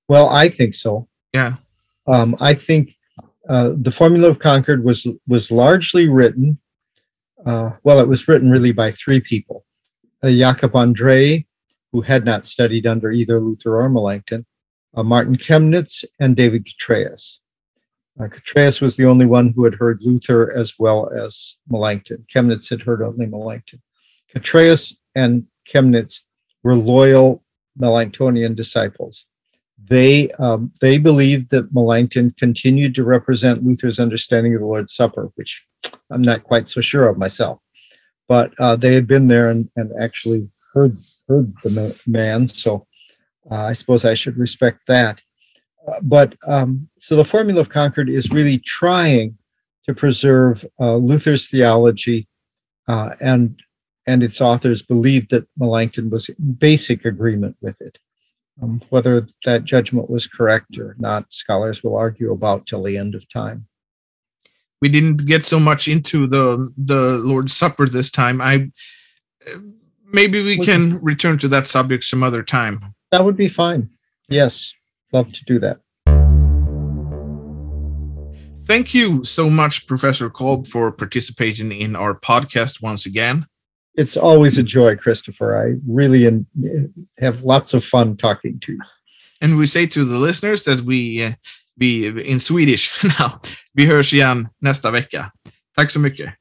Speaker 2: Well, I think so.
Speaker 1: Yeah.
Speaker 2: Um, I think uh, the Formula of Concord was was largely written. Uh, well, it was written really by three people: uh, Jakob Andreae, who had not studied under either Luther or Melanchthon, uh, Martin Chemnitz, and David Chytraeus. Uh, Chytraeus was the only one who had heard Luther as well as Melanchthon. Chemnitz had heard only Melanchthon. Chytraeus and Chemnitz were loyal Melanchthonian disciples. They um, they believed that Melanchthon continued to represent Luther's understanding of the Lord's Supper, which I'm not quite so sure of myself. But uh, they had been there and, and actually heard heard the man, so uh, I suppose I should respect that. Uh, but um, so the Formula of Concord is really trying to preserve uh, Luther's theology, uh, and and its authors believed that Melanchthon was in basic agreement with it. Um, whether that judgment was correct or not, scholars will argue about till the end of time.
Speaker 1: We didn't get so much into the the Lord's Supper this time. I maybe we can return to that subject some other time.
Speaker 2: That would be fine. Yes, love to do that.
Speaker 1: Thank you so much, Professor Kolb, for participating in our podcast once again.
Speaker 2: It's always a joy, Christopher. I really in, have lots of fun talking to you.
Speaker 1: And we say to the listeners that we uh, in Swedish [LAUGHS] now. Vi hörs igen nästa vecka. Tack så mycket.